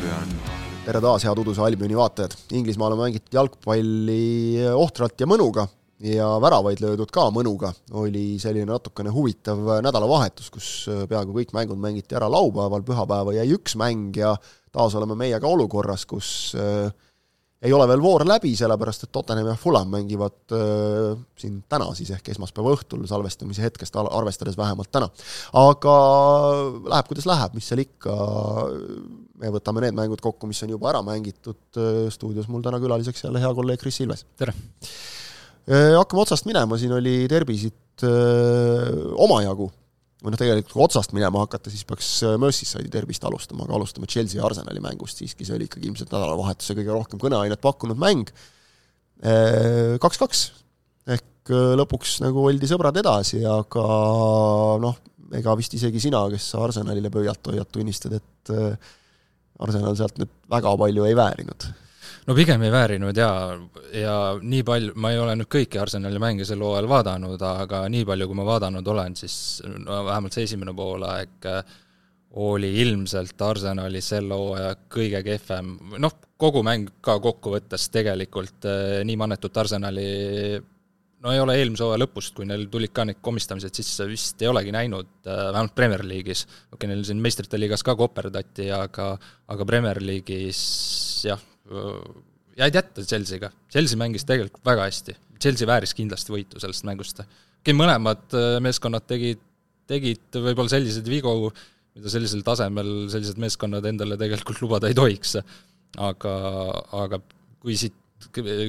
tšempion. tere taas, head Uduse Albioni vaatajad! Inglismaal on mängitud jalgpalli ohtralt ja mõnuga ja väravaid löödud ka mõnuga. oli selline natukene huvitav nädalavahetus, kus peaaegu kõik mängud mängiti ära laupäeval, pühapäeva jäi üks mäng ja taas oleme meie ka olukorras, kus ei ole veel voor läbi, sellepärast et Tottenham ja Fulham mängivad äh, siin täna siis ehk esmaspäeva õhtul salvestamise hetkest arvestades vähemalt täna. aga läheb, kuidas läheb, mis seal ikka, me võtame need mängud kokku, mis on juba ära mängitud, stuudios mul täna külaliseks jälle hea kolleeg Kris Ilves. tere! Hakkame otsast minema, siin oli terbisid omajagu või noh, tegelikult kui otsast minema hakata, siis peaks äh, Merseyside derbist alustama, aga alustame Chelsea ja Arsenali mängust siiski, see oli ikkagi ilmselt nädalavahetuse kõige rohkem kõneainet pakkunud mäng. Äh, kaks-kaks, ehk äh, lõpuks nagu oldi sõbrad edasi, aga noh, ega vist isegi sina, kes Arsenalile pöialt hoiad, tunnistad, et Arsenal sealt nüüd väga palju ei väärinud. No pigem ei väärinud jaa, ja nii palju, ma ei ole nüüd kõiki Arsenali mänge sel hooajal vaadanud, aga nii palju, kui ma vaadanud olen, siis no vähemalt see esimene poolaeg äh, oli ilmselt Arsenali selle hooaja kõige kehvem, noh, kogu mäng ka kokkuvõttes tegelikult äh, nii manetut Arsenali no ei ole eelmise hooaja lõpust, kui neil tulid ka need komistamised sisse, vist ei olegi näinud, äh, vähemalt Premier League'is. okei okay,, neil siin meistrite liigas ka koperdati, aga aga Premier League'is jah, jäid jätta Chelsea'ga. Chelsea mängis tegelikult väga hästi. Chelsea vääris kindlasti võitu sellest mängust. okei, mõlemad meeskonnad tegid, tegid võib-olla selliseid vigu, mida sellisel tasemel sellised meeskonnad endale tegelikult lubada ei tohiks. aga, aga kui siit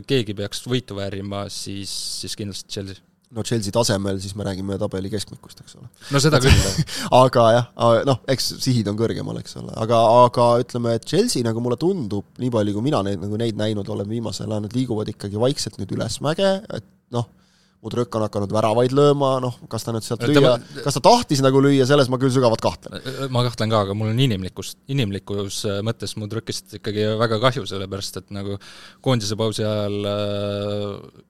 keegi peaks võitu väärima, siis, siis kindlasti Chelsea. No Chelsea tasemel, siis me räägime tabeli keskmikust, eks ole. no seda küll. aga jah, noh, eks sihid on kõrgemal, eks ole, aga, aga ütleme, et Chelsea nagu mulle tundub, nii palju kui mina neid, nagu neid näinud olen viimasel ajal, nad liiguvad ikkagi vaikselt nüüd ülesmäge, et noh, Mudrõk on hakanud väravaid lööma, noh, kas ta nüüd sealt lüüa, kas ta tahtis nagu lüüa, selles ma küll sügavalt kahtlen. ma kahtlen ka, aga mul on inimlikust, inimlikus mõttes Mudrõkist ikkagi väga kahju, sellepärast et nagu koondise pausi ajal äh,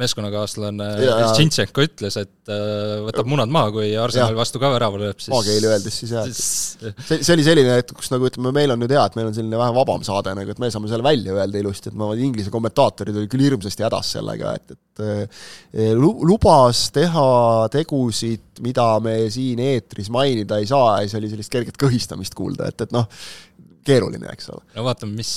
meeskonnakaaslane Tšintšenko ütles, et äh, võtab munad maha, kui Arsenali vastu ka värava lööb, siis maakeeli öeldes siis jah, see, see oli selline, et kus nagu ütleme, meil on nüüd hea, et meil on selline vähe vabam saade nagu, et me saame selle välja öelda ilusti, et ma, Inglise kommentaatorid olid küll hirmsasti hädas sellega, et, et äh, lubas teha tegusid, mida me siin eetris mainida ei saa ja siis oli sellist kerget kõhistamist kuulda, et, et noh, keeruline, eks ole. no vaatame, mis,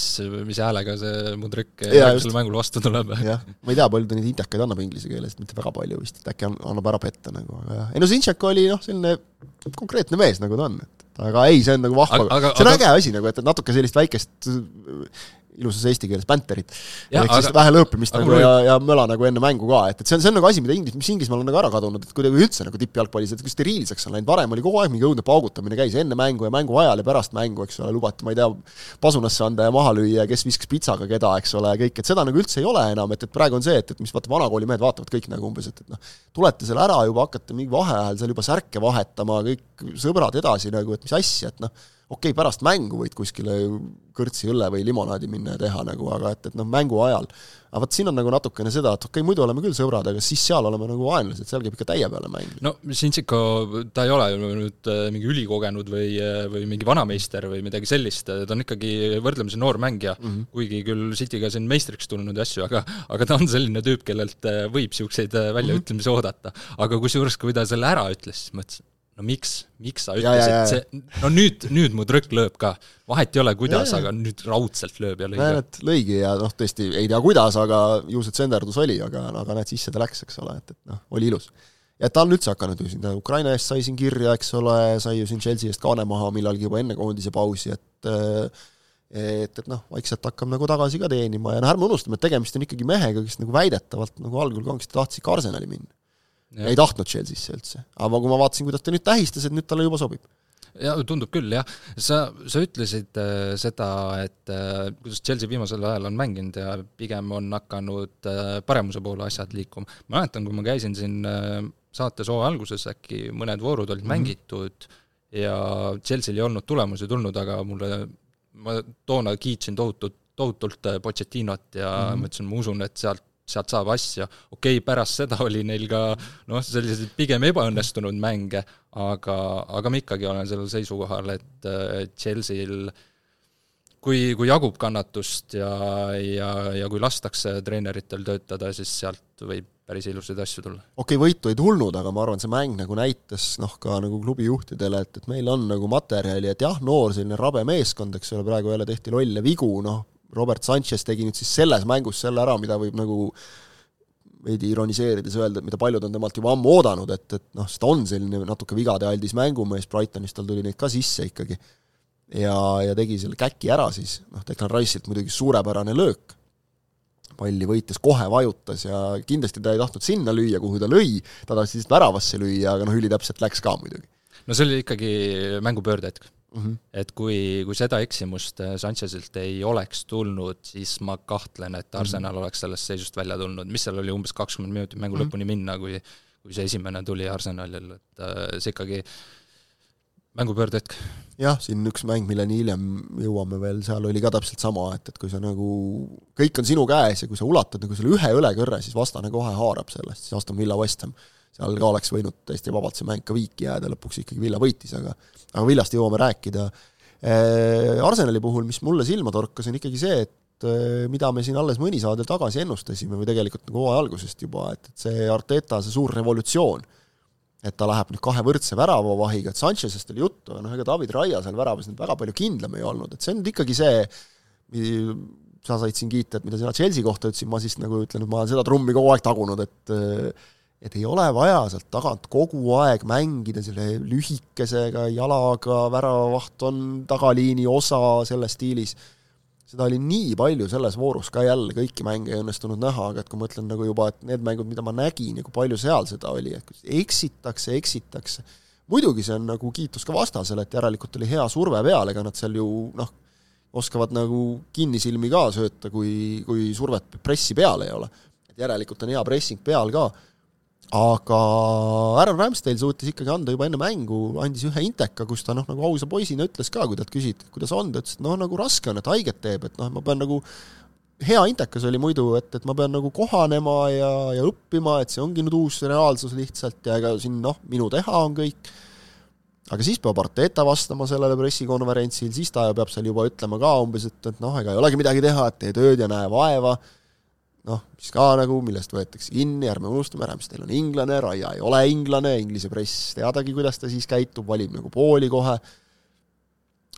mis häälega see Mudrik järgmisel mängul vastu tuleb. jah, ma ei tea, palju ta neid intekaid annab inglise keeles, mitte väga palju vist, et äkki annab ära petta nagu, aga jah. ei no Zintšek oli noh, selline konkreetne mees, nagu ta on, et aga ei, see on nagu vahva, see on aga... äge asi nagu, et natuke sellist väikest ilusas eesti keeles Panterit. ehk siis aga, vähe lõõpimist nagu ja, ja möla nagu enne mängu ka, et, et see on, see on nagu asi, mida Inglis, mis Inglismaal on nagu ära kadunud, et kuidagi üldse nagu tippjalgpallis, et steriilseks on läinud, varem oli kogu aeg mingi õudne paugutamine käis enne mängu ja mängu ajal ja pärast mängu, eks ole, lubati, ma ei tea, pasunasse anda ja maha lüüa ja kes viskas pitsaga keda, eks ole, ja kõik, et seda nagu üldse ei ole enam, et, et praegu on see, et, et mis vaata, vanakooli mehed vaatavad kõik nagu umbes, et, et noh, tulete selle ära juba, hakkate mingi vaheajal seal juba särke vahetama, kõik sõbrad edasi nagu, et mis asja, et noh, okei okay,, pärast mängu võid kuskile kõrtsi õlle või limonaadi minna ja teha nagu, aga et, et noh, mängu ajal. aga vot siin on nagu natukene seda, et okei okay,, muidu oleme küll sõbrad, aga siis seal oleme nagu vaenlased, seal käib ikka täie peale mäng. no Sintsiko, ta ei ole ju nüüd äh, mingi ülikogenud või, äh, või mingi vanameister või midagi sellist, ta on ikkagi võrdlemisi noor mängija mm, -hmm. kuigi küll Cityga siin meistriks tulnud ja asju, aga aga ta on selline tüüp, kellelt äh, võib niisuguseid väljaütlemisi mm -hmm. oodata. aga kusjuures, kui ta selle ära ütles, siis mõtlesin, no miks, miks sa ütlesid, see, no nüüd, nüüd mu trükk lööb ka. vahet ei ole, kuidas, aga nüüd raudselt lööb ja lõi näed, lõigi ja noh, tõesti ei tea, kuidas, aga ju see tsenderdus oli, aga, aga näed, sisse ta läks, eks ole, et, et noh, oli ilus. ja ta on üldse hakanud ju siin, ta Ukraina eest sai siin kirja, eks ole, sai ju siin Chelsea eest kaane maha millalgi juba enne koondise pausi, et et, et noh, vaikselt hakkab nagu tagasi ka teenima ja noh, ärme unustame, et tegemist on ikkagi mehega, kes nagu väidetavalt nagu algul kangesti tahtis ikka Arsenali minna. Ei tahtnud Chelsea'sse üldse. aga kui ma vaatasin, kuidas ta nüüd tähistas, et nüüd talle juba sobib. ja tundub küll, jah. sa, sa ütlesid äh, seda, et äh, kuidas Chelsea viimasel ajal on mänginud ja pigem on hakanud äh, paremuse poole asjad liikuma. ma mäletan, kui ma käisin siin äh, saates hooaja alguses, äkki mõned voorud olid mm -hmm. mängitud ja Chelsea'l ei olnud tulemusi tulnud, aga mulle, ma toona kiitsin tohutut, tohutult äh, Pochettinot ja mm -hmm. mõtlesin, ma usun, et sealt sealt saab asja, okei okay,, pärast seda oli neil ka noh, selliseid pigem ebaõnnestunud mänge, aga, aga ma ikkagi olen sellel seisukohal, et Chelsea'l kui, kui jagub kannatust ja, ja, ja kui lastakse treeneritel töötada, siis sealt võib päris ilusaid asju tulla. okei okay,, võitu ei tulnud, aga ma arvan, see mäng nagu näitas noh, ka nagu klubi juhtidele, et, et meil on nagu materjali, et jah, noor selline rabe meeskond, eks ole, praegu jälle tehti lolle vigu, noh, Robert Sanchez tegi nüüd siis selles mängus selle ära, mida võib nagu veidi ironiseerides öelda, et mida paljud on temalt juba ammu oodanud, et, et noh, sest ta on selline natuke vigadealdis mängumees, Brightonis tal tuli neid ka sisse ikkagi. ja, ja tegi selle käki ära siis, noh, Declan Rice'ilt muidugi suurepärane löök, palli võites kohe vajutas ja kindlasti ta ei tahtnud sinna lüüa, kuhu ta lõi, ta tahtis lihtsalt väravasse lüüa, aga noh, ülitäpselt läks ka muidugi. no see oli ikkagi mängu pöördehetk mm. -hmm. et kui, kui seda eksimust äh, Sanchezilt ei oleks tulnud, siis ma kahtlen, et mhm. Arsenal mm -hmm. oleks sellest seisust välja tulnud, mis seal oli, umbes kakskümmend minutit mängu mm -hmm. lõpuni minna, kui kui see esimene tuli Arsenalil, et äh, see ikkagi mängupöördehetk. jah, siin üks mäng, milleni hiljem jõuame veel, seal oli ka täpselt sama, et, et kui sa nagu, kõik on sinu käes ja kui sa ulatad nagu selle ühe õlekõrre, siis vastane kohe haarab sellest, siis Aston Villa West Ham seal ka oleks võinud täiesti vabalt see mäng ka viiki jääda, lõpuks ikkagi Villa võitis, aga aga Villast jõuame rääkida. Äh, Arsenali puhul, mis mulle silma torkas, on ikkagi see, et äh, mida me siin alles mõni saade tagasi ennustasime või tegelikult nagu hooaja algusest juba, et, et see Arteta, see suur revolutsioon, et ta läheb nüüd kahe võrdse väravavahiga, et Sanchezest oli juttu, aga noh, ega David Raia seal väravas nüüd väga palju kindlam ei olnud, et see on nüüd ikkagi see, sa said siin kiita, et mida sina Chelsea kohta ütlesid, ma siis nagu ütlen, et ma olen seda trummi kogu aeg tagunud, et et ei ole vaja sealt tagant kogu aeg mängida selle lühikesega jalaga, väravavaht on tagaliini osa selles stiilis, seda oli nii palju selles voorus ka jälle, kõiki mänge ei õnnestunud näha, aga et kui ma ütlen nagu juba, et need mängud, mida ma nägin ja kui palju seal seda oli, et eksitakse, eksitakse, muidugi see on nagu kiitus ka vastasele, et järelikult oli hea surve peal, ega nad seal ju noh, oskavad nagu kinnisilmi ka sööta, kui, kui survet pressi peal ei ole. et järelikult on hea pressing peal ka aga Aaron Ramsdale suutis ikkagi anda juba enne mängu, andis ühe inteka, kus ta noh, nagu ausa poisina ütles ka, kui talt küsiti, et kuidas on, ta ütles, et noh, nagu raske on, et haiget teeb, et noh, ma pean nagu hea intekas oli muidu, et, et ma pean nagu kohanema ja, ja õppima, et see ongi nüüd uus reaalsus lihtsalt ja ega siin noh, minu teha on kõik, aga siis peab Arteta vastama sellele pressikonverentsil, siis ta peab seal juba ütlema ka umbes, et, et noh, ega ei olegi midagi teha, et tee tööd ja näe vaeva noh, mis ka nagu, millest võetakse kinni, ärme unustame, Ramsdale on inglane, Raia ei ole inglane, Inglise press teadagi, kuidas ta siis käitub, valib nagu pooli kohe,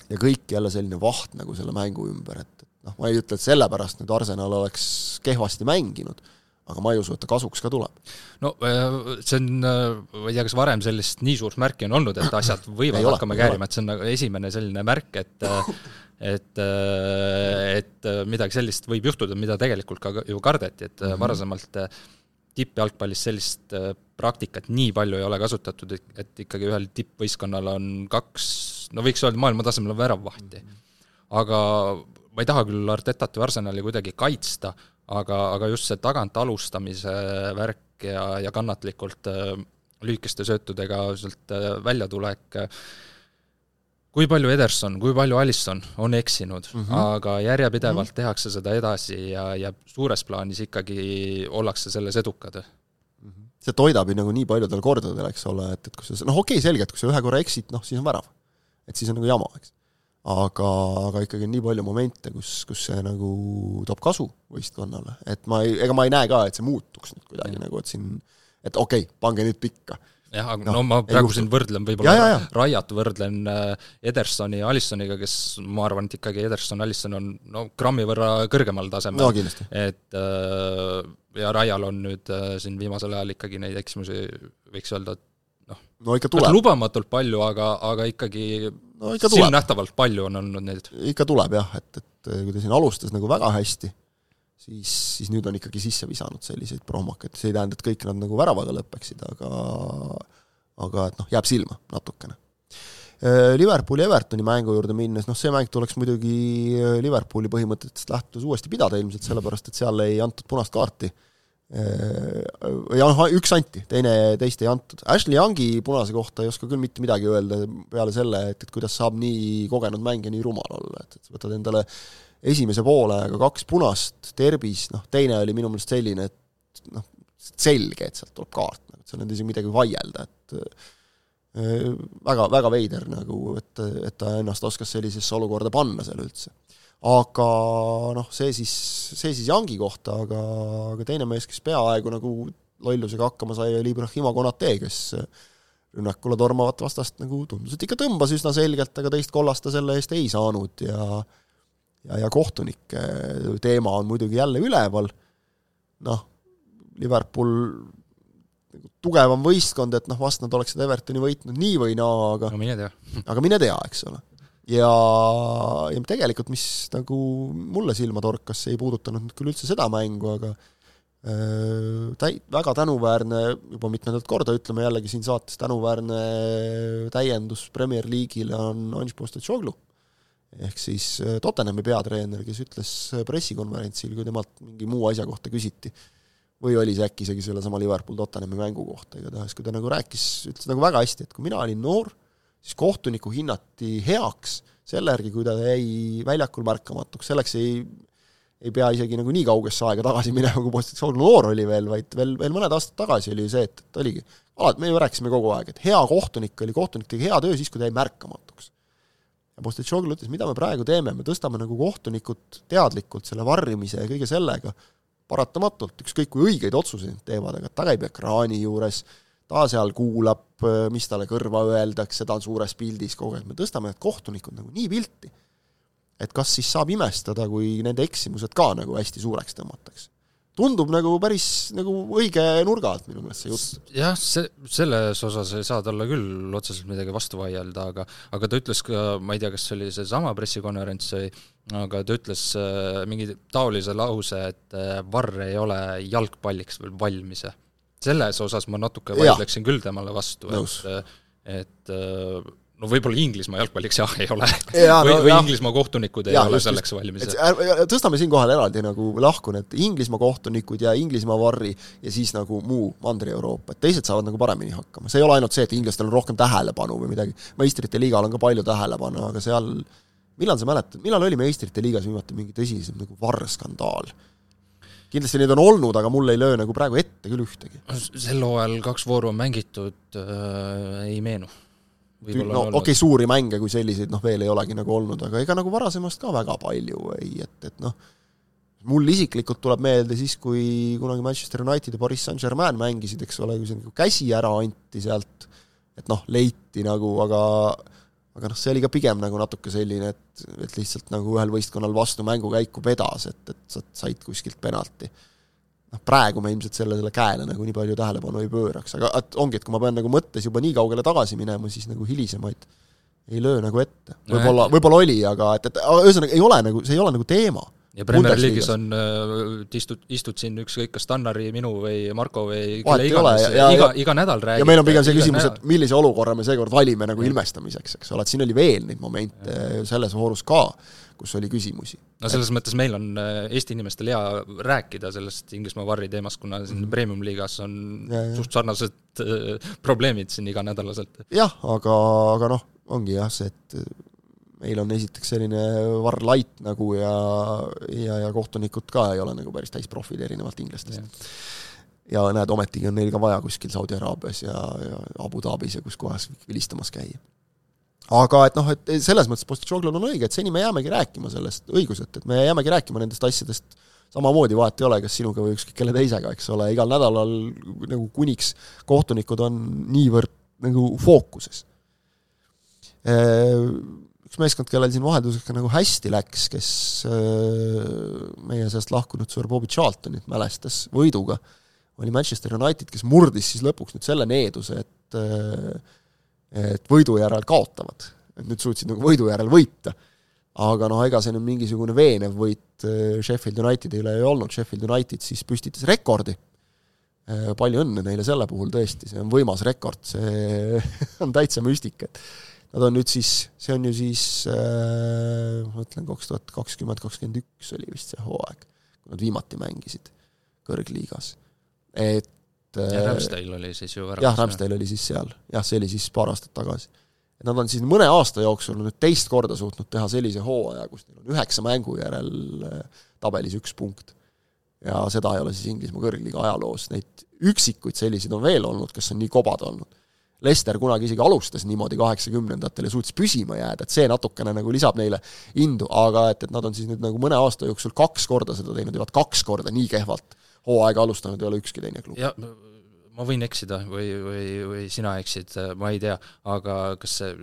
ja kõik jälle selline vaht nagu selle mängu ümber, et, et noh, ma ei ütle, et sellepärast nüüd Arsenal oleks kehvasti mänginud, aga ma ei usu, et ta kasuks ka tuleb. no äh, see on, äh, ma ei tea, kas varem sellist nii suurt märki on olnud, et asjad võivad hakkama käärima, et see on nagu esimene selline märk, et äh, et, äh, et äh, midagi sellist võib juhtuda, mida tegelikult ka ju kardeti, et mm -hmm. varasemalt tippjalgpallis sellist praktikat nii palju ei ole kasutatud, et ikkagi ühel tippvõistkonnal on kaks, no võiks öelda, maailma tasemel on väravvahti aga ma ei taha küll Artetat või Arsenali kuidagi kaitsta, aga, aga just see tagant alustamise värk ja, ja kannatlikult lühikeste söötudega sealt väljatulek äh, kui palju Ederson, kui palju Alisson on eksinud mm, -hmm. aga järjepidevalt mm -hmm. tehakse seda edasi ja, ja suures plaanis ikkagi ollakse selles edukad mm. -hmm. see toidab ju nagu nii paljudel kordadel, eks ole, et, et kui sa, noh okei okay,, selge, et kui sa ühe korra eksid, noh siis on värav. et siis on nagu jama, eks. aga, aga ikkagi on nii palju momente, kus, kus see nagu toob kasu võistkonnale, et ma ei, ega ma ei näe ka, et see muutuks nüüd kuidagi mm -hmm. nagu, et siin et okei okay,, pange nüüd pikka jah, aga no, no ma praegu siin võrdlen võib-olla Raiat võrdlen äh, Edersoni ja Alissoniga, kes ma arvan, et ikkagi Ederson, Alisson on no grammi võrra kõrgemal tasemel no,. et äh, ja Raial on nüüd äh, siin viimasel ajal ikkagi neid eksimusi, võiks öelda, et noh no, ikka tuleb. lubamatult palju, aga, aga ikkagi no, ikka silmnähtavalt palju on olnud neid. ikka tuleb jah, et, et kui ta siin alustas nagu väga hästi, siis, siis nüüd on ikkagi sisse visanud selliseid prohmakaid, see ei tähenda, et kõik nad nagu väravaga lõpeksid, aga aga et noh, jääb silma natukene. Äh, Liverpooli Evertoni mängu juurde minnes, noh see mäng tuleks muidugi äh, Liverpooli põhimõtetest lähtudes uuesti pidada ilmselt, sellepärast et seal ei antud punast kaarti. Äh, ja noh, üks anti, teine, teist ei antud. Ashley Youngi punase kohta ei oska küll mitte midagi öelda peale selle, et, et kuidas saab nii kogenud mängija nii rumal olla, et, et sa võtad endale esimese poolega kaks punast derbis, noh teine oli minu meelest selline, et noh, selge, et sealt tuleb kaart, nagu seal ei olnud isegi midagi vaielda, et väga, väga veider nagu, et, et ta ennast oskas sellisesse olukorda panna seal üldse. aga noh, see siis, see siis Yangi kohta, aga, aga teine mees, kes peaaegu nagu lollusega hakkama sai, oli Ibrahima Konate, kes rünnakule tormavat vastast nagu tundus, et ikka tõmbas üsna selgelt, aga teist kollast ta selle eest ei saanud ja ja, ja kohtunike teema on muidugi jälle üleval, noh, Liverpool tugevam võistkond, et noh, vast nad oleksid Evertoni võitnud nii või naa, aga no mine tea. aga mine tea, eks ole. ja, ja tegelikult, mis nagu mulle silma torkas, see ei puudutanud küll üldse seda mängu, aga äh, täi-, väga tänuväärne, juba mitmendat korda ütleme jällegi siin saates, tänuväärne täiendus Premier League'ile on Ange Postecoglou. Ehk siis äh, Tottenhami peatreener, kes ütles pressikonverentsil, kui temalt mingi muu asja kohta küsiti, või oli see äkki isegi sellesama Liverpool-Tottenhami mängu kohta, igatahes kui ta nagu rääkis, ütles nagu väga hästi, et kui mina olin noor, siis kohtunikku hinnati heaks selle järgi, kui ta jäi väljakul märkamatuks, selleks ei ei pea isegi nagu nii kaugesse aega tagasi minema, kui positsioon noor oli veel, vaid veel, veel mõned aastad tagasi oli ju see, et, et oligi, alati, me ju rääkisime kogu aeg, et hea kohtunik oli, kohtunik tegi hea töö siis, kui ta jäi märkamatuks. Ja Postitšoglu ütles, mida me praegu teeme, me tõstame nagu kohtunikud teadlikult selle varrimise ja kõige sellega. Paratamatult, ükskõik kui õigeid otsuseid nad teevad, aga ta käib ekraani juures, ta seal kuulab, mis talle kõrva öeldakse, ta on suures pildis kogu aeg, me tõstame need kohtunikud nagu nii pilti, et kas siis saab imestada, kui nende eksimused ka nagu hästi suureks tõmmatakse tundub nagu päris nagu õige nurga alt minu meelest see jutt. jah, see, selles osas ei saa talle küll otseselt midagi vastu vaielda, aga aga ta ütles ka, ma ei tea, kas see oli seesama pressikonverents või aga ta ütles äh, mingi taolise lause, et äh, Varr ei ole jalgpalliks veel valmis. Ja selles osas ma natuke vaidleksin küll temale vastu, et et äh, no võib-olla Inglismaa jalgpalliks jah, ei ole. või, või jah. Inglismaa kohtunikud ei ja, ole just, selleks valmis. tõstame siinkohal eraldi nagu lahku need Inglismaa kohtunikud ja Inglismaa varri ja siis nagu muu Mandri-Euroopa, et teised saavad nagu paremini hakkama, see ei ole ainult see, et inglastel on rohkem tähelepanu või midagi, meistrite liigal on ka palju tähelepanu, aga seal millal sa mäletad, millal oli meistrite liigas viimati mingi tõsisem nagu varrskandaal? kindlasti neid on olnud, aga mul ei löö nagu praegu ette küll ühtegi. sel hooajal kaks vooru on mängitud äh,, ei meenu no okei okay,, suuri mänge kui selliseid noh, veel ei olegi nagu olnud, aga ega nagu varasemast ka väga palju ei, et, et noh, mul isiklikult tuleb meelde siis, kui kunagi Manchester United ja Pariis Saint-Germain mängisid, eks ole, kui see nagu käsi ära anti sealt, et noh, leiti nagu, aga aga noh, see oli ka pigem nagu natuke selline, et, et lihtsalt nagu ühel võistkonnal vastu mängukäiku vedas, et, et sa said kuskilt penalti noh, praegu me ilmselt sellele käele nagu nii palju tähelepanu ei pööraks, aga et ongi, et kui ma pean nagu mõttes juba nii kaugele tagasi minema, siis nagu hilisemaid ei löö nagu ette. võib-olla, võib-olla oli, aga et, et ühesõnaga ei ole nagu, see ei ole nagu teema ja Premier League'is on äh,, istud, istud siin ükskõik kas Tannari, minu või Marko või kelle iganes, iga, iga nädal räägib. ja meil on pigem see küsimus, et millise olukorra me seekord valime nagu ja. ilmestamiseks, eks ole, et siin oli veel neid momente ja. selles voorus ka, kus oli küsimusi. no selles et... mõttes meil on äh, Eesti inimestel hea rääkida sellest Inglismaa varri teemast, kuna siin mm. Premium-liigas on ja, ja. suht sarnased äh, probleemid siin iganädalaselt. jah, aga, aga noh, ongi jah, see, et meil on esiteks selline Var Light nagu ja, ja, ja kohtunikud ka ei ole nagu päris täisprofid, erinevalt inglastest. ja näed, ometigi on neil ka vaja kuskil Saudi Araabias ja, ja Abu Dhabis ja kus kohas vilistamas käia. aga et noh, et selles mõttes Postitšoglul on õige, et seni me jäämegi rääkima sellest, õigus, et, et me jäämegi rääkima nendest asjadest samamoodi, vahet ei ole, kas sinuga või ükskõik kelle teisega, eks ole, igal nädalal nagu kuniks kohtunikud on niivõrd nagu fookuses üks meeskond, kellel siin vaheldusega nagu hästi läks, kes äh, meie seast lahkunud Sir Bobby Charltonit mälestas võiduga, oli Manchester United, kes murdis siis lõpuks nüüd selle needuse, et äh, et võidu järel kaotavad. et nüüd suutsid nagu võidu järel võita. aga noh, ega see nüüd mingisugune veenev võit äh, Sheffield Unitedi üle ei olnud, Sheffield United siis püstitas rekordi, palju õnne neile selle puhul tõesti, see on võimas rekord, see on täitsa müstika, et Nad on nüüd siis, see on ju siis äh, ma ütlen, kaks tuhat kakskümmend, kakskümmend üks oli vist see hooaeg, kui nad viimati mängisid kõrgliigas. et äh, ja Ramsdale oli siis ju väravas. jah, Ramsdale oli siis seal, jah, see oli siis paar aastat tagasi. et nad on siis mõne aasta jooksul nüüd teist korda suutnud teha sellise hooaja, kus neil on üheksa mängu järel äh, tabelis üks punkt. ja seda ei ole siis Inglismaa kõrgliiga ajaloos, neid üksikuid selliseid on veel olnud, kes on nii kobad olnud Lester kunagi isegi alustas niimoodi kaheksakümnendatel ja suutis püsima jääda, et see natukene nagu lisab neile indu, aga et, et nad on siis nüüd nagu mõne aasta jooksul kaks korda seda teinud ja vaat kaks korda nii kehvalt hooaega alustanud ei ole ükski teine klub. jah, ma võin eksida või, või, või sina eksid, ma ei tea, aga kas see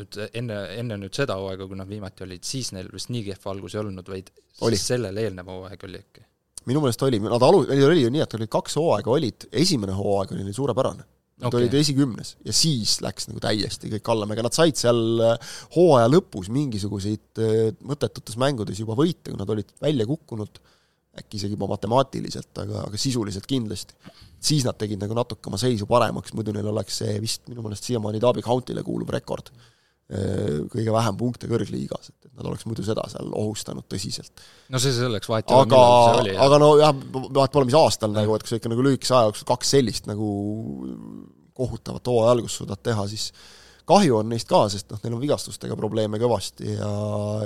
nüüd enne, enne nüüd seda hooaega, kui nad viimati olid, siis neil vist nii kehv algus ei olnud, vaid oli. sellele eelnev hooaeg oli äkki? minu meelest oli, nad alu-, neil oli ju nii, et olid kaks hooaega olid, esimene hooaeg oli neil suurepärane Nad okay. olid esikümnes ja siis läks nagu täiesti kõik allamäge, nad said seal äh, hooaja lõpus mingisuguseid äh, mõttetutes mängudes juba võite, kui nad olid välja kukkunud, äkki isegi juba matemaatiliselt, aga, aga sisuliselt kindlasti. siis nad tegid nagu natuke oma seisu paremaks, muidu neil oleks see vist minu meelest siiamaani Derby County'le kuuluv rekord äh, kõige vähem punkte kõrgliigas, et, et nad oleks muidu seda seal ohustanud tõsiselt. no see selleks vahet ei ole, millal see oli. aga no jah, vahet pole, mis aastal nagu, et kui sa ikka nagu lühikese aja jooksul kaks sellist nagu kohutavat hooaja algust suudad teha, siis kahju on neist ka, sest noh, neil on vigastustega probleeme kõvasti ja,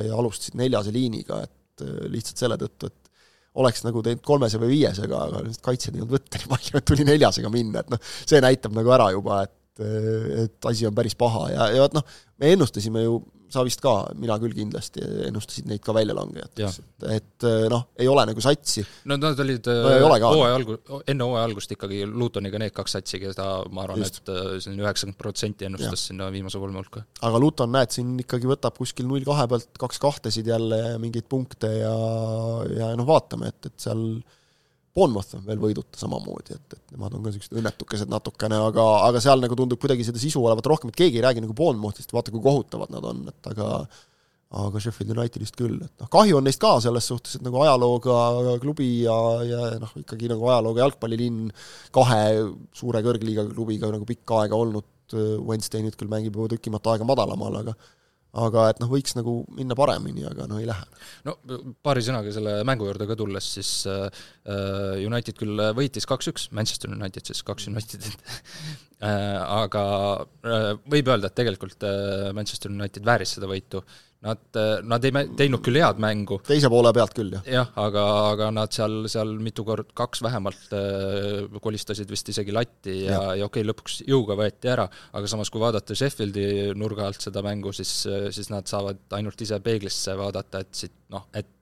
ja alustasid neljase liiniga, et äh, lihtsalt selle tõttu, et oleks nagu teinud kolmese või viiesega, aga lihtsalt kaitsjad ei olnud võtta nii palju, et tuli neljasega minna, et noh, see näitab nagu ära juba, et äh, et asi on päris paha ja, ja vot noh, me ennustasime ju sa vist ka, mina küll kindlasti, ennustasid neid ka väljalangejateks, et, et eh, noh, ei ole nagu satsi. no nad olid no, eh, hooaja algu-, enne hooaja algust ikkagi Lutoniga need kaks satsi, keda ma arvan, et eh, selline üheksakümmend protsenti ennustas ja. sinna viimase kolme hulka. aga Luton, näed, siin ikkagi võtab kuskil null kahe pealt kaks kahtesid jälle mingeid punkte ja, ja noh, vaatame, et, et seal Bournemouth on veel võiduta samamoodi, et, et nemad on ka niisugused õnnetukesed natukene, aga, aga seal nagu tundub kuidagi seda sisu olevat rohkem, et keegi ei räägi nagu Bournemouthist, vaata kui kohutavad nad on, et aga aga Sheffield Unitedist küll, et noh, kahju on neist ka selles suhtes, et nagu ajalooga klubi ja, ja noh, ikkagi nagu ajalooga jalgpallilinn kahe suure kõrgliiga klubiga nagu pikka aega olnud, Wednesday nüüd küll mängib juba tükimat aega madalamal, aga aga et noh, võiks nagu minna paremini, aga no ei lähe. no paari sõnaga selle mängu juurde ka tulles, siis äh, United küll võitis kaks-üks, Manchester United siis, kaks Unitedit äh, aga äh, võib öelda, et tegelikult äh, Manchester United vääris seda võitu, Nad, nad ei teinud küll head mängu. teise poole pealt küll, jah. jah, aga, aga nad seal, seal mitu kord, kaks vähemalt äh, kolistasid vist isegi latti ja, ja, ja okei okay,, lõpuks jõuga võeti ära, aga samas, kui vaadata Sheffieldi nurga alt seda mängu, siis, siis nad saavad ainult ise peeglisse vaadata, et siit noh, et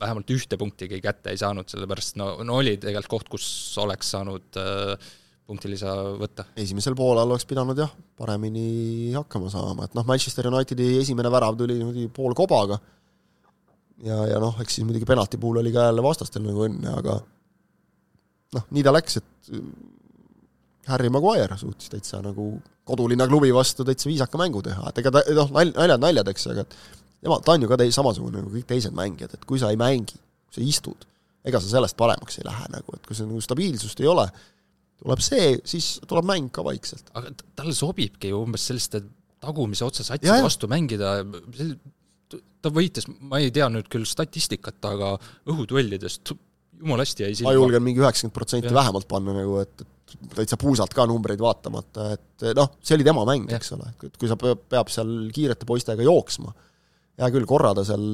vähemalt ühte punktigi kätte ei saanud, sellepärast no, no oli tegelikult koht, kus oleks saanud äh, punktilisa võtta. esimesel poolel oleks pidanud jah, paremini hakkama saama, et noh, Manchester Unitedi esimene värav tuli niimoodi poolkobaga. Ja, ja noh, eks siis muidugi penalti puhul oli ka jälle vastastel nagu õnne, aga noh, nii ta läks, et Harry Maguire suutis täitsa nagu kodulinna klubi vastu täitsa viisaka mängu teha, et ega ta noh, nalj, naljad naljadeks, aga et tema, ta on ju ka tei-, samasugune nagu kõik teised mängijad, et kui sa ei mängi, kui sa istud, ega sa sellest paremaks ei lähe nagu, et kui sul nagu stabiilsust ei ole, tuleb see, siis tuleb mäng ka vaikselt. aga talle sobibki ju umbes selliste tagumise otsa satside vastu mängida, ta võitis, ma ei tea nüüd küll statistikat, aga õhuduellidest jumala hästi jäi silma. ma julgen mingi üheksakümmend protsenti vähemalt panna nagu, et, et täitsa puusalt ka numbreid vaatamata, et noh, see oli tema mäng, eks ole, et kui sa peab seal kiirete poistega jooksma, hea küll, korra ta seal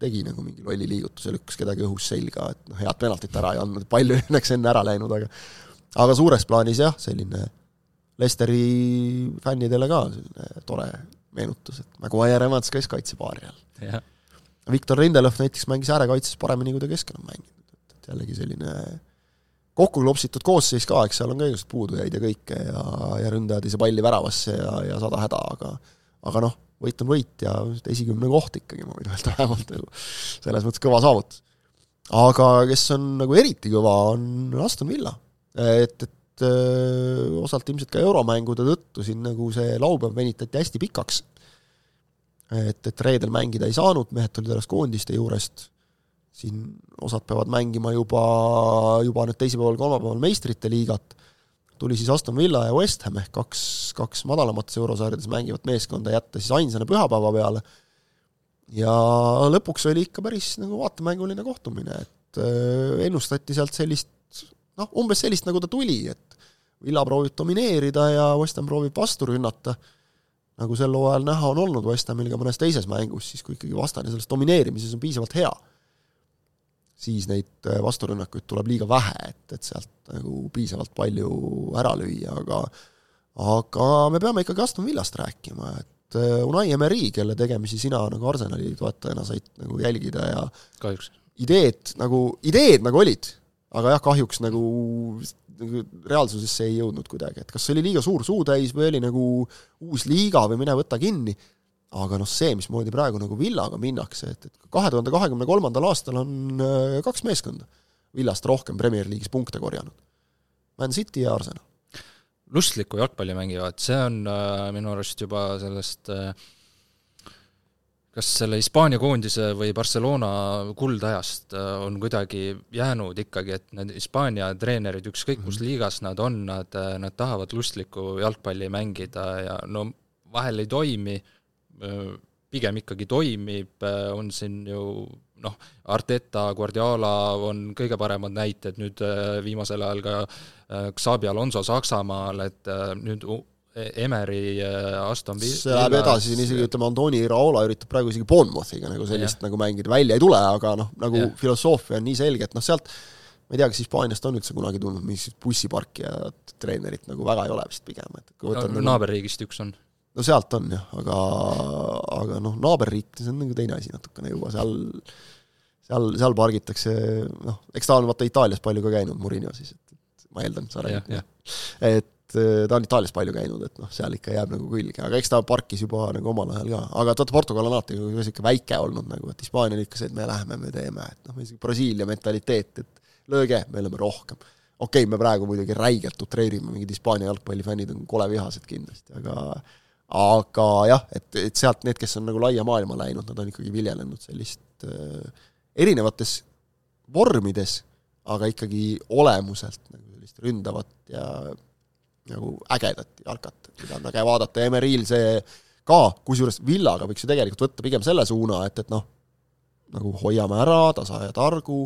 tegi nagu mingi lolli liigutuse, lükkas kedagi õhus selga, et noh, head penaltit ära ei andnud, palju õnneks enne ära läinud, aga aga suures plaanis jah, selline Lesteri fännidele ka selline tore meenutus, et Maguire Evans käis kaitsepaari all. Viktor Lindelöf näiteks mängis äärekaitses paremini, kui ta keskel on mänginud, et, jällegi selline kokku klopsitud koosseis ka, eks seal on ka igasugused puudujaid ja kõike ja, ja ründajad ei saa palli väravasse ja, ja sada häda, aga aga noh, võit on võit ja esikümne koht ikkagi, ma võin öelda vähemalt nagu selles mõttes kõva saavutus. aga kes on nagu eriti kõva, on Aston Villa et, et öö, osalt ilmselt ka euromängude tõttu siin nagu see laupäev venitati hästi pikaks. et, et reedel mängida ei saanud, mehed tulid alles koondiste juurest, siin osad peavad mängima juba, juba nüüd teisipäeval, kolmapäeval meistrite liigat, tuli siis Aston Villa ja West Ham ehk kaks, kaks madalamates eurosarjades mängivat meeskonda jätta siis ainsana pühapäeva peale. Ja lõpuks oli ikka päris nagu vaatemänguline kohtumine, et ennustati sealt sellist noh, umbes sellist, nagu ta tuli, et Villa proovib domineerida ja West Ham proovib vastu rünnata, nagu sel hooajal näha on olnud West Hamil ka mõnes teises mängus, siis kui ikkagi vastane selles domineerimises on piisavalt hea, siis neid äh, vasturünnakuid tuleb liiga vähe, et, et sealt nagu piisavalt palju ära lüüa, aga aga me peame ikkagi Aston Villast rääkima, et äh, Unai Emery, kelle tegemisi sina nagu Arsenali toetajana said nagu jälgida ja kahjuks. ideed nagu, ideed nagu olid, aga jah, kahjuks nagu, nagu reaalsusesse ei jõudnud kuidagi, et kas see oli liiga suur suutäis või oli nagu uus liiga või mine võta kinni, aga noh, see, mismoodi praegu nagu Villaga minnakse, et, et kahe tuhande kahekümne kolmandal aastal on äh, kaks meeskonda Villast rohkem Premier League'is punkte korjanud. Man City ja Arsenal lustlikku jalgpalli mängivad, see on äh, minu arust juba sellest äh, kas selle Hispaania koondise või Barcelona kuldajast äh, on kuidagi jäänud ikkagi, et need Hispaania treenerid, ükskõik kus mhm. liigas nad on, nad, äh, nad tahavad lustlikku jalgpalli mängida ja no vahel ei toimi, äh, pigem ikkagi toimib, on siin ju noh, Arteta, Guardiola on kõige paremad näited, nüüd viimasel ajal ka Xabi Alonso Saksamaal, et nüüd Emeri Aston Villa see läheb edasi, siin isegi ütleme, Antoni Iraola üritab praegu isegi Bournemouthiga nagu sellist ja. nagu mängida, välja ei tule, aga noh, nagu ja. filosoofia on nii selge, et noh, sealt ma ei tea, kas Hispaaniast on üldse kunagi tulnud mingisugust bussiparki ja treenerit nagu väga ei ole vist pigem, et kui võtad no, nagu, naaberriigist üks on. no sealt on jah, aga, aga noh, naaberriik, see on nagu teine asi natukene juba, seal seal, seal pargitakse, noh, eks ta on vaata Itaalias palju ka käinud, Murillo siis, et ma eeldan, sa räägid, et ta on Itaalias palju käinud, et noh, seal ikka jääb nagu külge, aga eks ta parkis juba nagu omal ajal ka, aga vaata, Portugal on alati nagu niisugune väike olnud nagu, et Hispaania on ikka see, et me läheme, me teeme, et noh, isegi Brasiilia mentaliteet, et lööge, me oleme rohkem. okei okay,, me praegu muidugi räigelt utreerime, mingid Hispaania jalgpallifännid on kole vihased kindlasti, aga aga jah, et, et sealt need, kes on nagu laia maailma läinud, nad on ikkagi viljelenud sellist äh, erinevates vormides, aga ikkagi olemuselt nagu sellist ründavat ja nagu ägedat jalkat, mida on äge vaadata. Ja Emeril see ka, kusjuures Villaga võiks ju tegelikult võtta pigem selle suuna, et, et noh, nagu hoiame ära, tasa ja targu,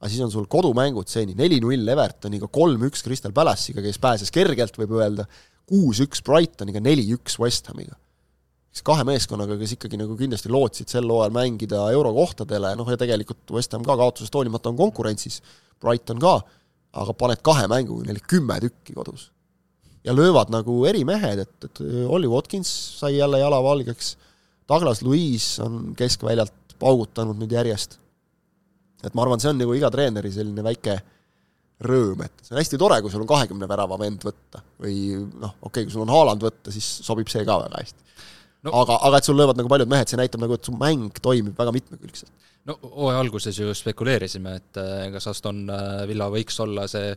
aga siis on sul kodumängud seni, neli-null Evertoniga, kolm-üks Crystal Palace'iga, kes pääses kergelt, võib öelda, kuus-üks Brightoniga, neli-üks West Hamiga. siis kahe meeskonnaga, kes ikkagi nagu kindlasti lootsid sel hooajal mängida eurokohtadele, noh ja tegelikult West Ham ka kaotusest hoolimata on konkurentsis, Brighton ka, aga paned kahe mänguga neile kümme tükki kodus ja löövad nagu erimehed, et, et Olli Watkins sai jälle jala valgeks, Douglas Louise on keskväljalt paugutanud nüüd järjest. et ma arvan, see on nagu iga treeneri selline väike rõõm, et see on hästi tore, kui sul on kahekümne värava vend võtta või noh, okei okay,, kui sul on Haaland võtta, siis sobib see ka väga hästi no.. aga, aga et sul löövad nagu paljud mehed, see näitab nagu, et su mäng toimib väga mitmekülgselt. no hooaja alguses ju spekuleerisime, et eh, kas Aston eh, Villa võiks olla see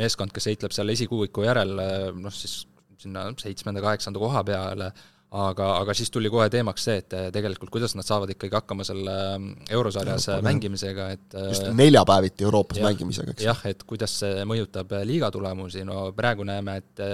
meeskond, kes heitleb seal esikuuiku järel, eh, noh siis sinna seitsmenda-kaheksanda koha peale, aga, aga siis tuli kohe teemaks see, et tegelikult kuidas nad saavad ikkagi hakkama selle eurosarjas Euroopa, mängimisega, et just neljapäeviti Euroopas jah, mängimisega, eks. jah, et kuidas see mõjutab liiga tulemusi, no praegu näeme, et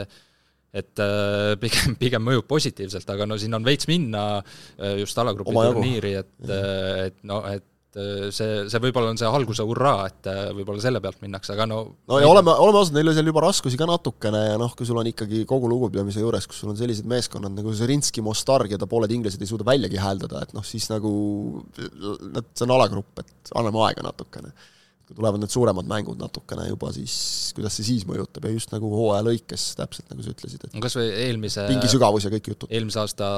et äh, pigem, pigem mõjub positiivselt, aga no siin on veits minna äh, just alagrupi turniiri, et, äh, et no, et see, see võib-olla on see alguse hurraa, et võib-olla selle pealt minnakse, aga no no ja oleme, oleme ausad, neil oli seal juba raskusi ka natukene ja noh, kui sul on ikkagi kogu lugupidamise juures, kus sul on sellised meeskonnad nagu Zerinski, Mostar, keda pooled inglased ei suuda väljagi hääldada, et noh, siis nagu nad, see on alagrupp, et anname aega natukene kui tulevad need suuremad mängud natukene juba, siis kuidas see siis mõjutab ja just nagu hooaja lõikes, täpselt nagu sa ütlesid, et kas või eelmise pingi sügavus ja kõik jutud. eelmise aasta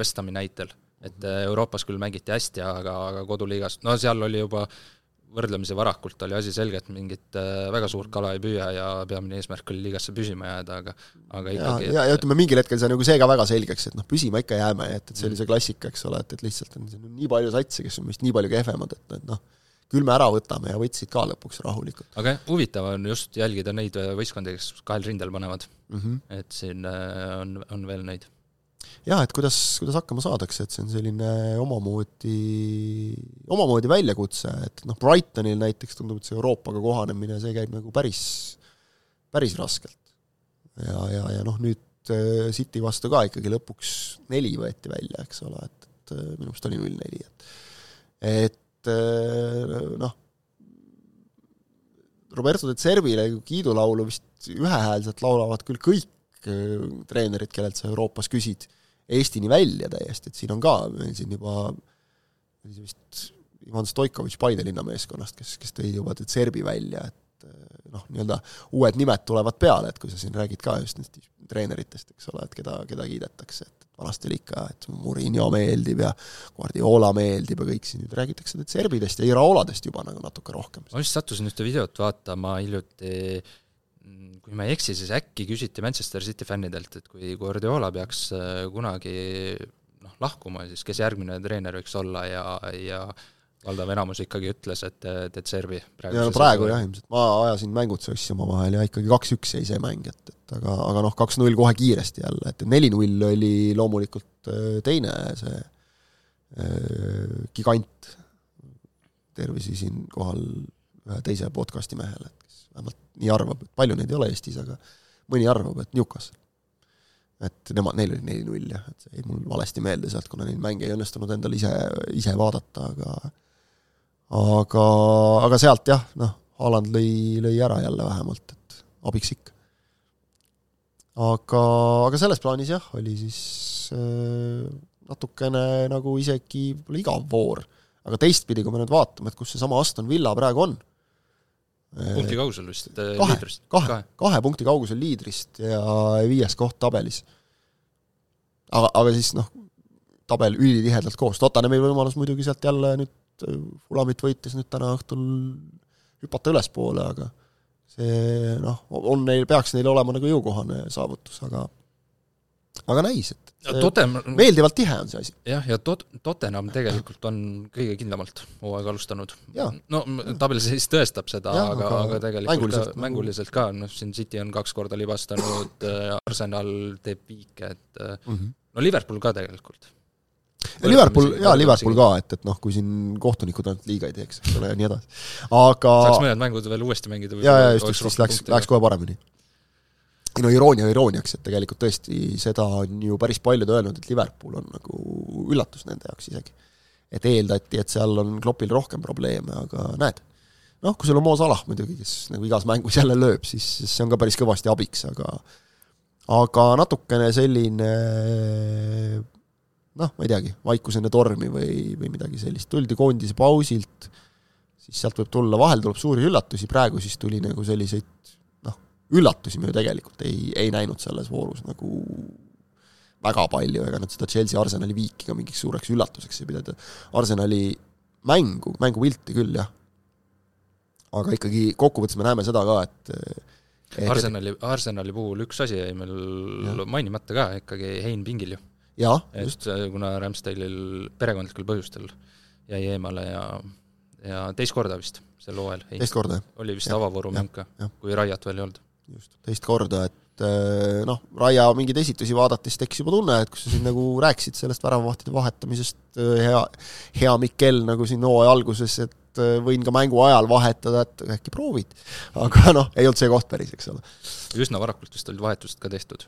West Hami näitel, et äh, Euroopas küll mängiti hästi, aga, aga koduliigas, no seal oli juba võrdlemisi varakult oli asi selge, et mingit äh, väga suurt kala ei püüa ja peamine eesmärk oli liigasse püsima jääda, aga aga ikkagi ja, ja, ja ütleme, mingil hetkel sai nagu see ka väga selgeks, et noh, püsima ikka jääme, et, et see oli see klassika, eks ole, et, et lihtsalt on nii palju satse, kes on meist nii palju kehvemad, et, et noh, küll me ära võtame ja võtsid ka lõpuks rahulikult. aga huvitav on just jälgida neid äh, võistkondi, kes kahel rindel panevad mm. -hmm. et siin äh, on, on veel neid. jah, et kuidas, kuidas hakkama saadakse, et see on selline omamoodi, omamoodi väljakutse, et noh, Brightonil näiteks tundub, et see Euroopaga kohanemine, see käib nagu päris, päris raskelt. ja, ja, ja noh, nüüd äh, City vastu ka ikkagi lõpuks neli võeti välja, eks ole, et, et minu meelest oli null neli, et et Eh, noh, Roberto de Cervile kiidulaulu vist ühehäälselt laulavad küll kõik eh, treenerid, kellelt sa Euroopas küsid, Eestini välja täiesti, et siin on ka meil siin juba vist Ivan Stoikovitš Paide linnameeskonnast, kes, kes tõi juba de Cervi välja, et noh, nii-öelda uued nimed tulevad peale, et kui sa siin räägid ka just nendest treeneritest, eks ole, et keda, keda kiidetakse, et vanasti oli ikka, et Murillo meeldib ja Guardiola meeldib ja kõik siin nüüd räägitakse nüüd serbidest ja Iraoladest juba nagu natuke rohkem. ma just sattusin ühte videot vaatama hiljuti, kui ma ei eksi, siis äkki küsiti Manchester City fännidelt, et kui Guardiola peaks äh, kunagi noh, lahkuma, siis kes järgmine treener võiks olla ja, ja valdav enamus ikkagi ütles, et, Serbi praegu ja no praegu jah, ilmselt, ma ajasin mängud sassi omavahel ja ikkagi kaks-üks jäi see mäng, et, et aga, aga noh, kaks-null kohe kiiresti jälle, et neli-null oli loomulikult äh, teine see äh, gigant, tervisi siinkohal ühe teise podcasti mehele, et kes vähemalt nii arvab, et palju neid ei ole Eestis, aga mõni arvab, et Newcastle. et nemad, neil oli neli-null jah, et see jäi mul valesti meelde sealt, kuna neid mänge ei õnnestunud endal ise, ise vaadata, aga aga, aga sealt jah, noh, Haaland lõi, lõi ära jälle vähemalt, et abiks ikka. aga, aga selles plaanis jah, oli siis äh, natukene nagu isegi võib-olla igav voor. aga teistpidi, kui me nüüd vaatame, et kus seesama Aston Villa praegu on, äh, punkti kaugusel vist äh, kahe, liidrist? kahe, kahe., kahe punkti kaugusel liidrist ja viies koht tabelis. aga, aga siis noh, tabel ülitihedalt koos, Tottenhamil võimalus muidugi sealt jälle nüüd Fulamit võites nüüd täna õhtul hüpata ülespoole, aga see noh, on neil, peaks neil olema nagu jõukohane saavutus, aga aga näis, et Totem... meeldivalt tihe on see asi. jah, ja Tot-, Tottenham tegelikult on kõige kindlamalt hooaega alustanud. no tabeliseis tõestab seda, aga, aga, aga tegelikult mänguliselt, ka, mänguliselt ka, noh siin City on kaks korda libastanud, Arsenal teeb piike, et mm -hmm. no Liverpool ka tegelikult Liverpool, jaa, Liverpool ka, et, et noh, kui siin kohtunikud ainult liiga ei teeks, eks ole, ja nii edasi. aga saaks mõned mängud veel uuesti mängida. jaa, jaa, just, just, just läks, läks kohe paremini. ei no iroonia irooniaks, et tegelikult tõesti seda on ju päris paljud öelnud, et Liverpool on nagu üllatus nende jaoks isegi. et eeldati, et seal on Kloppil rohkem probleeme, aga näed, noh, kui sul on Mo Salah muidugi, kes nagu igas mängus jälle lööb, siis, siis see on ka päris kõvasti abiks, aga aga natukene selline noh, ma ei teagi, vaikus enne tormi või, või midagi sellist, tuldi koondise pausilt, siis sealt võib tulla, vahel tuleb suuri üllatusi, praegu siis tuli nagu selliseid noh, üllatusi me ju tegelikult ei, ei näinud selles voorus nagu väga palju, ega nad seda Chelsea Arsenali viiki ka mingiks suureks üllatuseks ei pidanud, Arsenali mängu, mängupilti küll, jah. aga ikkagi kokkuvõttes me näeme seda ka, et Arsenali, Arsenali puhul üks asi jäi meil mainimata ka ikkagi Hein pingil ju et just. kuna Ramsdale'il perekondlikel põhjustel jäi eemale ja, ja teist korda vist sel hooajal. teist korda, jah. oli vist avavoorumäng ka, kui Raiat veel ei olnud. just, teist korda, et eh, noh, Raia mingeid esitusi vaadates tekkis juba tunne, et kus sa siin nagu rääkisid sellest väravavahtide vahetamisest, eh, hea, hea Mikkel nagu siin hooaja alguses, et võin ka mängu ajal vahetada, et äkki proovid. aga noh, ei olnud see koht päris, eks ole. üsna varakult vist olid vahetused ka tehtud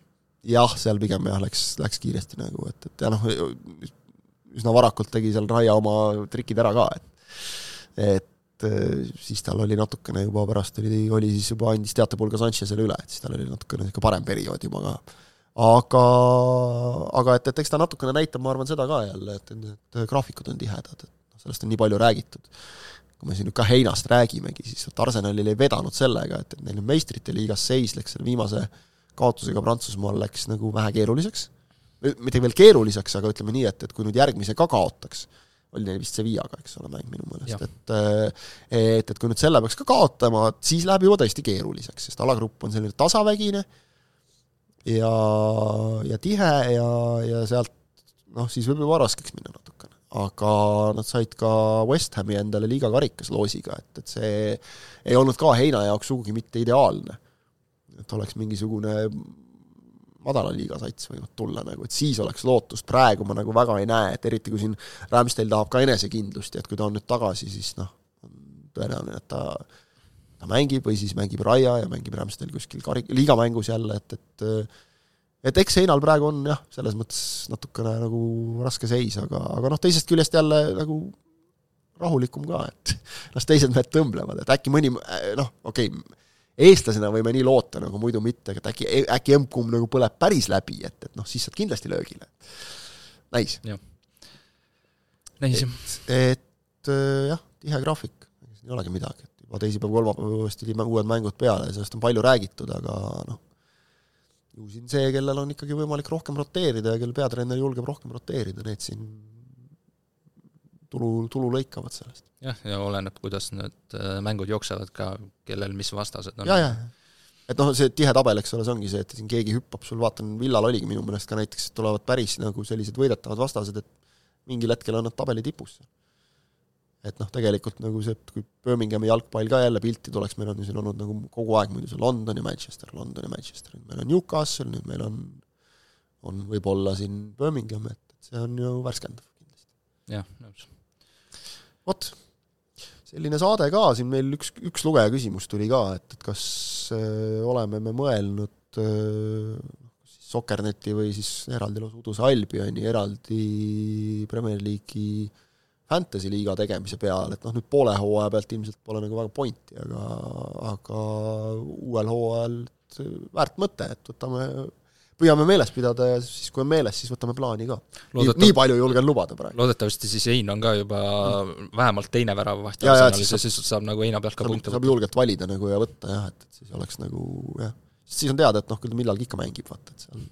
jah, seal pigem jah, läks, läks kiiresti nagu, et, et ja noh, üsna varakult tegi seal Raia oma trikid ära ka, et et eh, siis tal oli natukene juba pärast oli, oli siis juba andis teatepulga Sanchezile üle, et siis tal oli natukene niisugune parem periood juba ka. aga, aga et, et eks ta natukene näitab, ma arvan, seda ka jälle, et need graafikud on tihedad, et noh, sellest on nii palju räägitud. kui me siin nüüd ka heinast räägimegi, siis vot Arsenalil ei vedanud sellega, et, et neil nüüd meistrite liigas seis läks selle viimase äh, kaotusega Prantsusmaal läks nagu vähe keeruliseks, mitte veel keeruliseks, aga ütleme nii, et, et kui nüüd järgmise ka kaotaks, oli neil vist Sevillaga, eks ole, mäng minu meelest, et äh, et, et kui nüüd selle peaks ka kaotama, siis läheb juba tõesti keeruliseks, sest alagrupp on selline tasavägine ja, ja tihe ja, ja sealt noh, siis võib juba raskeks minna natukene. aga nad said ka West Hami endale liiga karikas loosiga, et, et see ei olnud ka Heina jaoks sugugi mitte ideaalne et oleks mingisugune madala liiga sats võinud tulla nagu, et siis oleks lootust, praegu ma nagu väga ei näe, et eriti kui siin Ramsdale tahab ka enesekindlust ja et kui ta on nüüd tagasi, siis noh, tõenäoline, et ta ta mängib või siis mängib Raia ja mängib Ramsdale kuskil kari-, liigamängus jälle, et, et et eks seinal praegu on jah, selles mõttes natukene nagu raske seis, aga, aga noh, teisest küljest jälle nagu rahulikum ka, et las teised mehed tõmblevad, et äkki mõni noh, okei okay,, eestlasena võime nii loota, nagu muidu mitte, et äkki, äkki emb-kumb nagu põleb päris läbi, et, et noh, siis saad kindlasti löögile. näis. näis jah. et, et äh, jah, tihe graafik, ei olegi midagi, et juba teisipäev, kolmapäev uuesti uued mängud peale ja sellest on palju räägitud, aga noh, ju siin see, kellel on ikkagi võimalik rohkem roteerida ja kellel peatreener julgeb rohkem roteerida, need siin tulu, tulu lõikavad sellest. jah, ja oleneb, kuidas need äh, mängud jooksevad ka, kellel mis vastased on. ja, ja, et noh, see tihe tabel, eks ole, see ongi see, et siin keegi hüppab, sul vaatan, Villal oligi minu meelest ka näiteks, tulevad päris nagu sellised võidetavad vastased, et mingil hetkel on nad tabeli tipus. et noh, tegelikult nagu see, et kui Birminghami jalgpall ka jälle pilti tuleks, meil on ju siin olnud nagu kogu aeg muidu see London ja Manchester, London ja Manchester, nüüd meil on Newcastle, nüüd meil on, on võib-olla siin Birmingham, et, et see on ju värskendav kindlasti. jah, nõus. Vot, selline saade ka, siin meil üks, üks lugeja küsimus tuli ka, et, et kas äh, oleme me mõelnud äh, Sokkerneti või siis eraldi lausa Uduse Albioni eraldi Premier League'i fantasy liiga tegemise peale, et noh, nüüd poole hooaja pealt ilmselt pole nagu väga pointi, aga, aga uuel hooajal väärt mõte, et võtame, püüame meeles pidada ja siis, kui on meeles, siis võtame plaani ka. nii, nii palju julgen lubada praegu. loodetavasti siis Ein on ka juba mm. vähemalt teine väravavaht Arsenalis ja siis saab nagu heina pealt ka punkte võtta. saab julgelt valida nagu ja võtta jah, et, et siis oleks nagu jah siis on teada, et noh, küll ta millalgi ikka mängib, vaata, et seal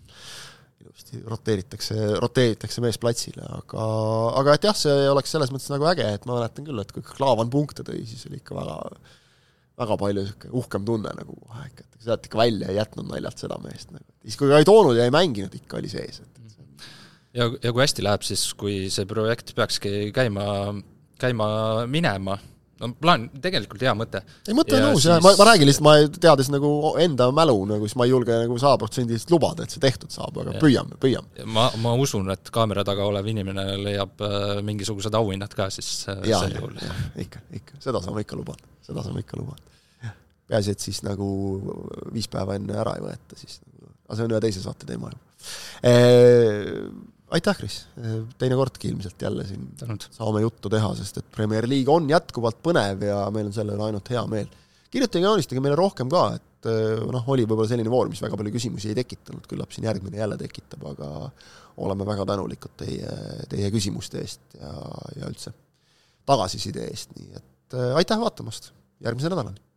ilusti roteeritakse, roteeritakse mees platsile, aga, aga et jah, see oleks selles mõttes nagu äge, et ma mäletan küll, et kui Klaavan punkte tõi, siis oli ikka väga väga palju niisugune uhkem tunne nagu kohe ikka, et sealt ikka välja ei jätnud naljalt seda meest nagu, siis kui ei toonud ja ei mänginud, ikka oli sees, et, ja, ja kui hästi läheb, siis kui see projekt peakski käima, käima minema, no plaan, tegelikult hea mõte. ei, mõte on nõus siis... jah, ma, ma räägin lihtsalt, ma teades nagu enda mälu nagu, siis ma ei julge nagu sajaprotsendiliselt lubada, et see tehtud saab, aga ja. püüame, püüame. ma, ma usun, et kaamera taga olev inimene leiab äh, mingisugused auhinnad ka siis äh, ja, sel juhul. ikka, ikka, seda saame ikka lubada, seda saame ikka lubada. peaasi, et siis nagu viis päeva enne ära ei võeta, siis nagu, aga see on ühe teise saate teema ju aitäh, Kris, teinekordki ilmselt jälle siin Tänud. saame juttu teha, sest et Premier League on jätkuvalt põnev ja meil on selle üle ainult hea meel. kirjutage, joonistage meile rohkem ka, et eh, noh, oli võib-olla selline voor, mis väga palju küsimusi ei tekitanud, küllap siin järgmine jälle tekitab, aga oleme väga tänulikud teie, teie küsimuste eest ja, ja üldse tagasiside eest, nii et eh, aitäh vaatamast, järgmise nädalani!